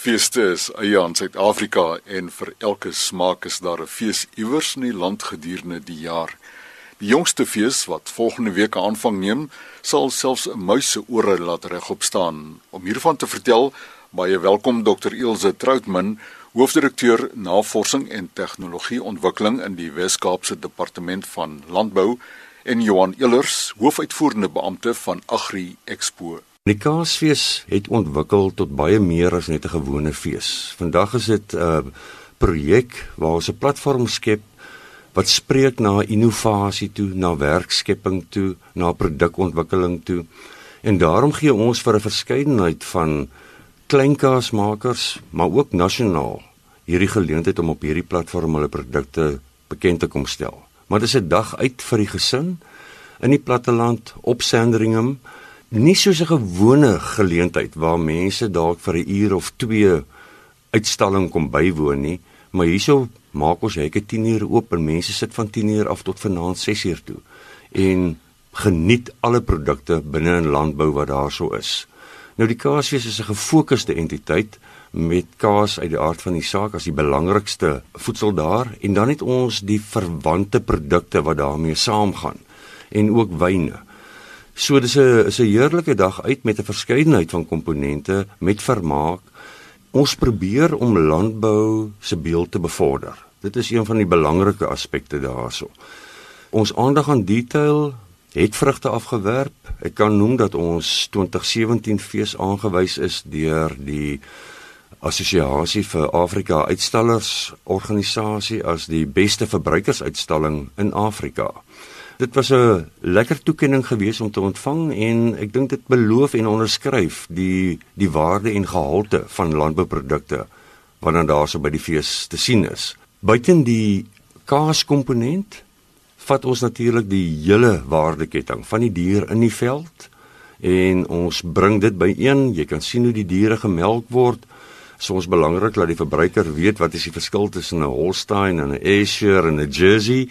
Feeste is eie aan Suid-Afrika en vir elke smaak is daar 'n fees iewers in die land gedurende die jaar. Die jongste fees wat volgende week aanvang neem, sal selfs 'n muis se ore laat regop staan. Om hiervan te vertel, baie welkom Dr. Ilse Troutman, hoofdirekteur Navorsing en Tegnologie Ontwikkeling in die Wes-Kaapse Departement van Landbou en Johan Ehlers, hoofuitvoerende beampte van Agri Expo Die Kaasfees het ontwikkel tot baie meer as net 'n gewone fees. Vandag is dit 'n projek waar ons 'n platform skep wat spreek na innovasie toe, na werkskepping toe, na produkontwikkeling toe. En daarom gee ons vir 'n verskeidenheid van kleinkaasmakers, maar ook nasionaal hierdie geleentheid om op hierdie platform hulle produkte bekend te kom stel. Maar dit is 'n dag uit vir die gesin in die platteland op Sandringham nie soos 'n gewone geleentheid waar mense dalk vir 'n uur of 2 uitstalling kom bywoon nie, maar hierso maak ons hekke 10 uur oop en mense sit van 10 uur af tot vanaand 6 uur toe en geniet alle produkte binne in landbou wat daarso is. Nou die Kaasfees is 'n gefokusde entiteit met kaas uit die aard van die saak as die belangrikste voedsel daar en dan het ons die verwante produkte wat daarmee saamgaan en ook wyne. So dis 'n is 'n heerlike dag uit met 'n verskeidenheid van komponente met vermaak. Ons probeer om landbou se beeld te bevorder. Dit is een van die belangrike aspekte daarso. Ons aandag aan detail het vrugte afgewerp. Ek kan noem dat ons 2017 fees aangewys is deur die Assosiasie vir Afrika Uitstallers organisasie as die beste verbruikersuitstalling in Afrika. Dit was 'n lekker toekenning geweest om te ontvang en ek dink dit beloof en onderskryf die die waarde en gehalte van landbouprodukte dan daarso by die fees te sien is. Buiten die kaaskomponent vat ons natuurlik die hele waardeketting van die dier in die veld en ons bring dit byeen. Jy kan sien hoe die diere gemelk word. Soms belangrik dat die verbruiker weet wat is die verskil tussen 'n Holstein en 'n Ayrshire en 'n Jersey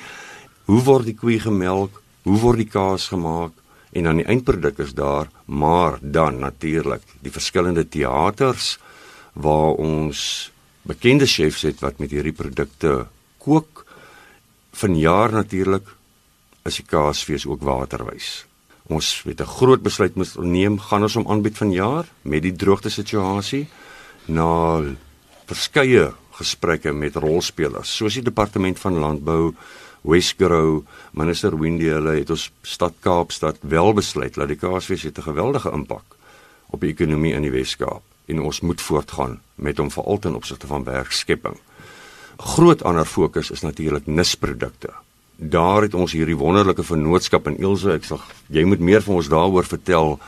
hoe word die koei gemelk, hoe word die kaas gemaak en dan die eindproduk is daar, maar dan natuurlik die verskillende teaters waar ons bekende chefs het wat met hierdie produkte kook. Vanjaar natuurlik is die kaasfees ook waterwys. Ons het 'n groot besluit moet neem, gaan ons hom aanbied vanjaar met die droogte situasie na verskeie gesprekke met rolspelers soos die departement van landbou Westgrow, minister Windy hulle het ons stad Kaapstad wel besluit dat die Kaapsfees het 'n geweldige impak op die ekonomie in die Weskaap en ons moet voortgaan met hom veral ten opsigte van werkskepping. Groot ander fokus is natuurlik nisprodukte. Daar het ons hierdie wonderlike vennootskap in Ilse, ek sê jy moet meer vir ons daaroor vertel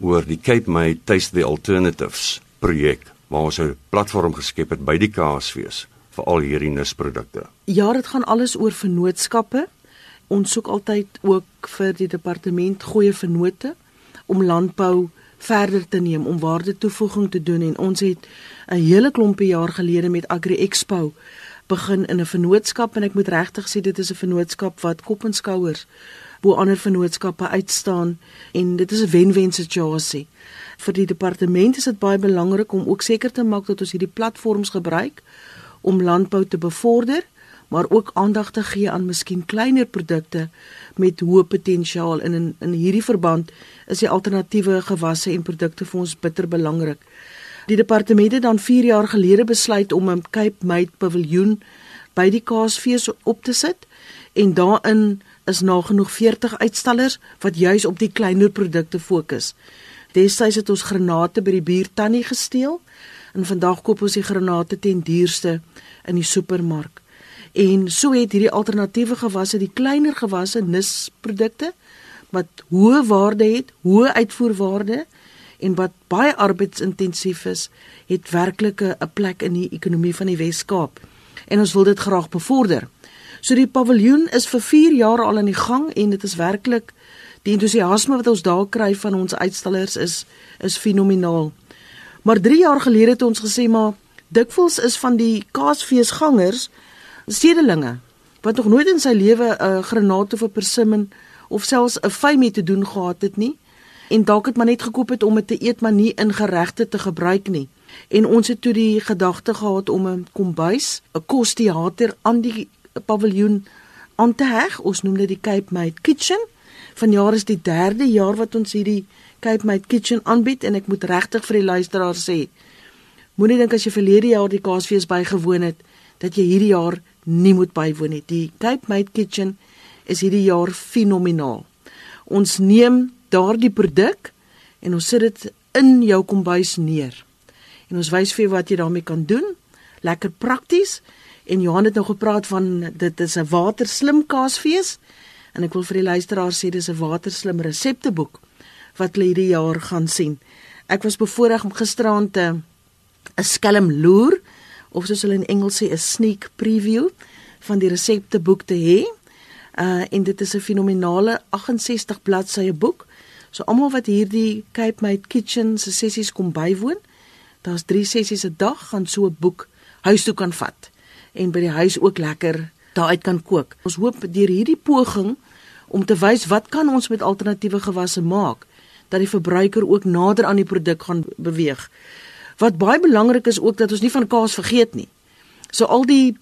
oor die Cape May Taste the Alternatives projek waar ons 'n platform geskep het by die Kaapsfees vir al hierdie nisprodukte. Ja, dit gaan alles oor vennootskappe. Ons soek altyd ook vir die departement goeie vennote om landbou verder te neem om waarde toevoeging te doen en ons het 'n hele klompie jaar gelede met Agri Expo begin in 'n vennootskap en ek moet regtig sê dit is 'n vennootskap wat kop en skouers bo ander vennootskappe uitstaan en dit is 'n wen-wen situasie. Vir die departement is dit baie belangrik om ook seker te maak dat ons hierdie platforms gebruik om landbou te bevorder, maar ook aandag te gee aan miskien kleiner produkte met hoë potensiaal in in, in hierdie verband is die alternatiewe gewasse en produkte vir ons bitter belangrik. Die departement het dan 4 jaar gelede besluit om 'n Cape Made paviljoen by die Kaasfees op te sit en daarin is nagenoeg 40 uitstallers wat juis op die kleiner produkte fokus. Destyds het ons granate by die buur Tannie gesteel en vandag koop ons die granate ten duurste in die supermark. En so het hierdie alternatiewe gewasse, die kleiner gewasse nisprodukte wat hoë waarde het, hoë uitvoerwaarde en wat baie arbeidsintensief is, het werklik 'n plek in die ekonomie van die Wes-Kaap. En ons wil dit graag bevorder. So die paviljoen is vir 4 jaar al aan die gang en dit is werklik die entoesiasme wat ons daar kry van ons uitstallers is is fenomenaal. Maar 3 jaar gelede het ons gesê maar dikwels is van die kaasfeesgangers stedelinge wat nog nooit in sy lewe 'n uh, granaat of 'n persimmon of selfs 'n fyn mee te doen gehad het nie en dalk het maar net gekoop het om dit te eet maar nie in geregte te gebruik nie. En ons het toe die gedagte gehad om 'n kombuis, 'n kosteater aan die paviljoen aan te heg. Ons noem dit die Cape Made Kitchen. Vanjaar is die 3de jaar wat ons hierdie Cape Made Kitchen aanbied en ek moet regtig vir die luisteraars sê, moenie dink as jy verlede jaar die Kaasfees bygewoon het dat jy hierdie jaar nie moet bywoon nie. Die Cape Made Kitchen is hierdie jaar fenomenaal. Ons neem daardie produk en ons sit dit in jou kombuis neer en ons wys vir wat jy daarmee kan doen. Lekker prakties. En Johan het nou gepraat van dit is 'n waterslim kaasfees en ek wil vir die luisteraars sê dis 'n waterslim resepteboek wat hulle hierdie jaar gaan sien. Ek was bevoorreg om gisteraand 'n 'n skelm loer of soos hulle in Engels sê 'n sneak preview van die resepteboek te hê. Uh en dit is 'n fenominale 68 bladsye boek. So almal wat hierdie Cape Made Kitchen se sessies kom bywoon, daar's 3 sessies 'n dag gaan so 'n boek huis toe kan vat en by die huis ook lekker daaruit kan kook. Ons hoop deur hierdie poging om te wys wat kan ons met alternatiewe gewasse maak dat die verbruiker ook nader aan die produk gaan beweeg. Wat baie belangrik is ook dat ons nie van kaas vergeet nie. So al die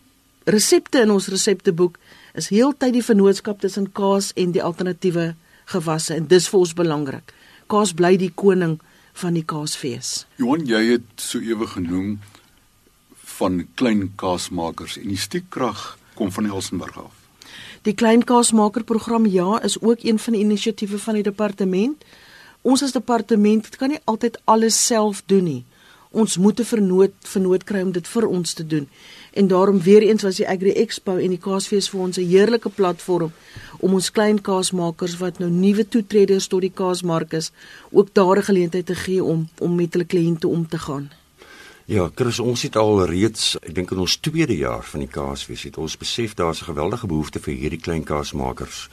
resepte in ons resepteboek is heeltyd die vennootskap tussen kaas en die alternatiewe gewasse en dis vir ons belangrik. Kaas bly die koning van die kaasfees. Johan, jy het so ewe genoem van klein kaasmakers en die stiekkrag kom van Elsenburg af. Die klein kaasmaker program ja is ook een van die inisiatiewe van die departement. Ons as departement kan nie altyd alles self doen nie. Ons moet 'n vernoot vernoot kry om dit vir ons te doen. En daarom weer eens was die Agri Expo en die Kaasfees vir ons 'n heerlike platform om ons klein kaasmakers wat nou nuwe toetreders tot die kaasmark is, ook daar 'n geleentheid te gee om om met hulle kliënte om te gaan. Ja, Chris, ons het al reeds, ek dink in ons tweede jaar van die Kaasfees het ons besef daar's 'n geweldige behoefte vir hierdie klein kaasmakers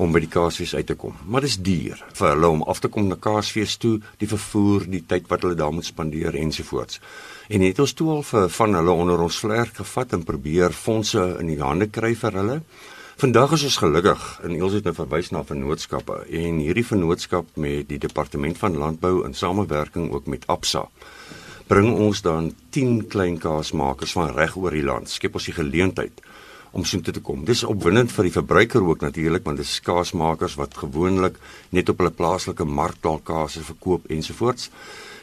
om by die Kaasfees uit te kom. Maar dit is duur vir hulle om af te kom na Kaasfees toe, die vervoer, die tyd wat hulle daar moet spandeer ensovoorts. En het ons toe al vir van hulle onder ons vlerk gevat en probeer fondse in die hande kry vir hulle. Vandag is ons gelukkig en Els het nou verwys na vennootskappe en hierdie vennootskap met die departement van landbou in samewerking ook met Absa bring ons dan 10 klein kaasmakers van reg oor die land. Skep ons die geleentheid om so te kom. Dis opwindend vir die verbruiker ook natuurlik want dis kaasmakers wat gewoonlik net op hulle plaaslike mark dalk kaas verkoop ensovoorts.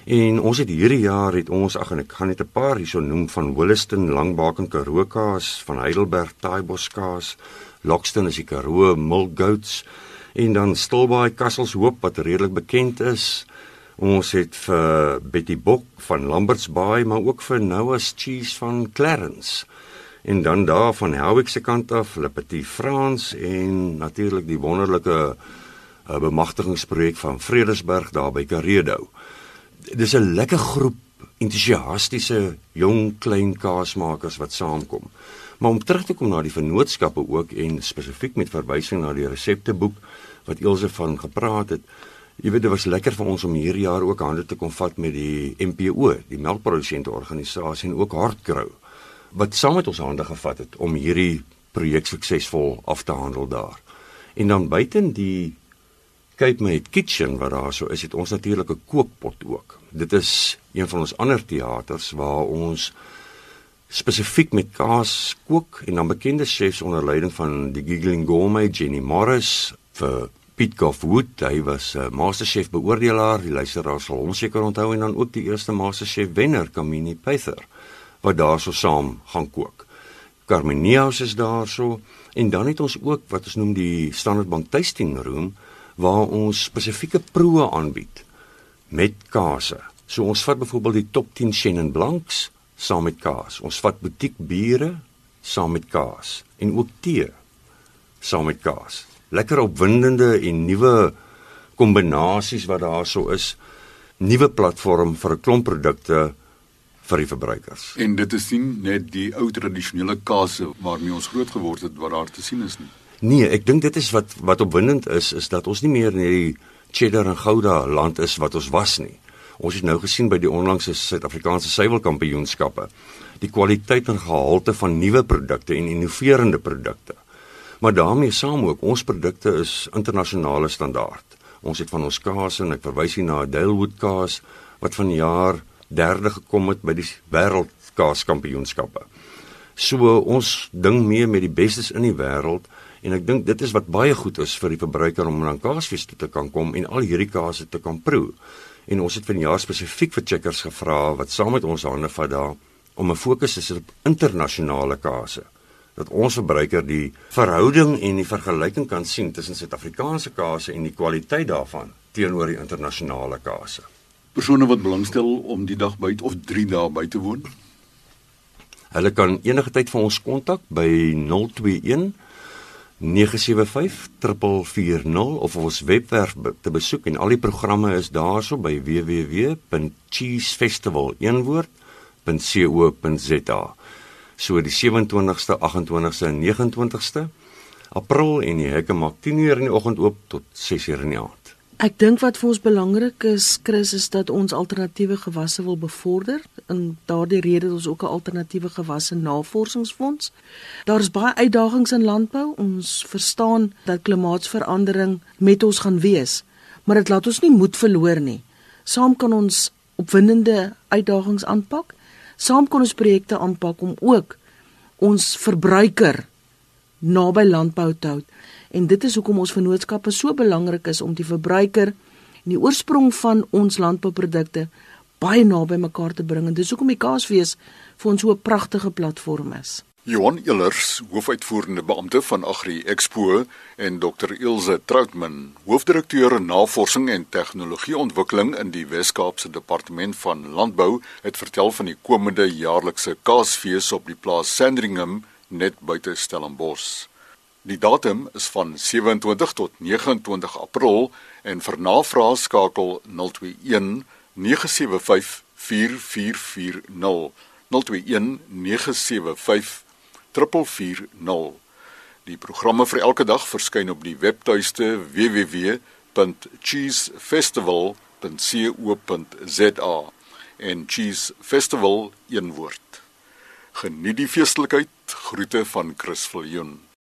En ons het hierdie jaar het ons ag en ek gaan net 'n paar hierso noem van Williston, Langbaken, Karoo kaas, van Heidelberg, Taaibos kaas, Lockston is die Karoo Milk Goats en dan Stilbaai Kassels Hoop wat redelik bekend is. Ons het vir Betty Bok van Lamberts Bay, maar ook vir Noah's Cheese van Clarence. En dan daar van Helwig se kant af, Le Petit France en natuurlik die wonderlike uh, bemagtigingsprojek van Vredesberg daar by Karedo dis 'n lekker groep entoesiastiese jong klein kaasmakers wat saamkom. Maar om terug te kom na die vennootskappe ook en spesifiek met verwysing na die resepteboek wat Elsje van gepraat het. Jy weet dit was lekker vir ons om hierdie jaar ook hande te kom vat met die MPO, die melkprodusente organisasie en ook Hartgrow wat saam met ons hande gevat het om hierdie projek suksesvol af te handel daar. En dan buiten die Cape Made Kitchen wat daar so is, het ons natuurlik 'n kookpot ook. Dit is een van ons ander teaters waar ons spesifiek met kaas kook en dan bekende chefs onder leiding van die Giggling Gourmet Jenny Morris vir Piet Goffwood, hy was 'n uh, masterchef beoordelaar, die luisteraars sal hom seker onthou en dan ook die eerste masterchef wenner Kamini Pyther wat daarso saam gaan kook. Carmeniaus is daarso en dan het ons ook wat ons noem die Standard Bank Tasting Room waar ons spesifieke proe aanbied met kase. So ons vat byvoorbeeld die top 10 Chenin Blancs saam met kaas. Ons vat butiek biere saam met kaas en ook tee saam met kaas. Lekker opwindende en nuwe kombinasies wat daar so is. Nuwe platform vir 'n klomp produkte vir die verbruikers. En dit is nie net die ou tradisionele kase waarmee ons groot geword het wat daar te sien is nie. Nee, ek dink dit is wat wat opwindend is is dat ons nie meer in hierdie cheddar en gouda land is wat ons was nie. Ons het nou gesien by die onlangse Suid-Afrikaanse suiwelkampioenskappe die kwaliteit en gehalte van nuwe produkte en innoverende produkte. Maar daarmee saam ook ons produkte is internasionale standaard. Ons het van ons kaas en ek verwys hier na Dalewood kaas wat vanjaar derde gekom het by die wêreldkaaskampioenskappe. So ons ding mee met die bestes in die wêreld en ek dink dit is wat baie goed is vir die verbruiker om na kaasfees toe te kan kom en al hierdie kaas te kan proe. En ons het vanjaar spesifiek vir Checkers gevra wat saam met ons hande vat daar om 'n fokus te sit op internasionale kase dat ons verbruiker die verhouding en die vergelyking kan sien tussen Suid-Afrikaanse kase en die kwaliteit daarvan teenoor die internasionale kase. Persone wat belangstel om die dag buite of 3 dae by te woon, Hulle kan enige tyd vir ons kontak by 021 975 of ons webwerf te besoek en al die programme is daarso by www.cheesefestival.co.za. So die 27ste, 28ste en 29ste April en die hekke maak 10:00 in die oggend oop tot 6:00 in die aand. Ek dink wat vir ons belangrik is, Chris, is dat ons alternatiewe gewasse wil bevorder. En daardie rede het ons ook 'n alternatiewe gewasse navorsingsfonds. Daar's baie uitdagings in landbou. Ons verstaan dat klimaatsverandering met ons gaan wees, maar dit laat ons nie moed verloor nie. Saam kan ons opwindende uitdagings aanpak. Saam kan ons projekte aanpak om ook ons verbruiker naby landbou te hou. En dit is hoekom ons vennootskappe so belangrik is om die verbruiker en die oorsprong van ons landbouprodukte baie naby mekaar te bring. En dis hoekom die Kaasfees vir ons so 'n pragtige platform is. Johan Illers, hoofuitvoerende beampte van Agri Expo en Dr Ilse Troutman, hoofdirekteur navorsing en tegnologieontwikkeling in die Wes-Kaapse Departement van Landbou, het vertel van die komende jaarlikse Kaasfees op die plaas Sandringham net buite Stellenbosch. Die datum is van 27 tot 29 April en vir navrae skakel 021 975 4440 021 975 4440 Die programme vir elke dag verskyn op die webtuiste www.cheesefestival.co.za en Cheese Festival een woord. Geniet die feestelikheid. Groete van Chris Viljoen.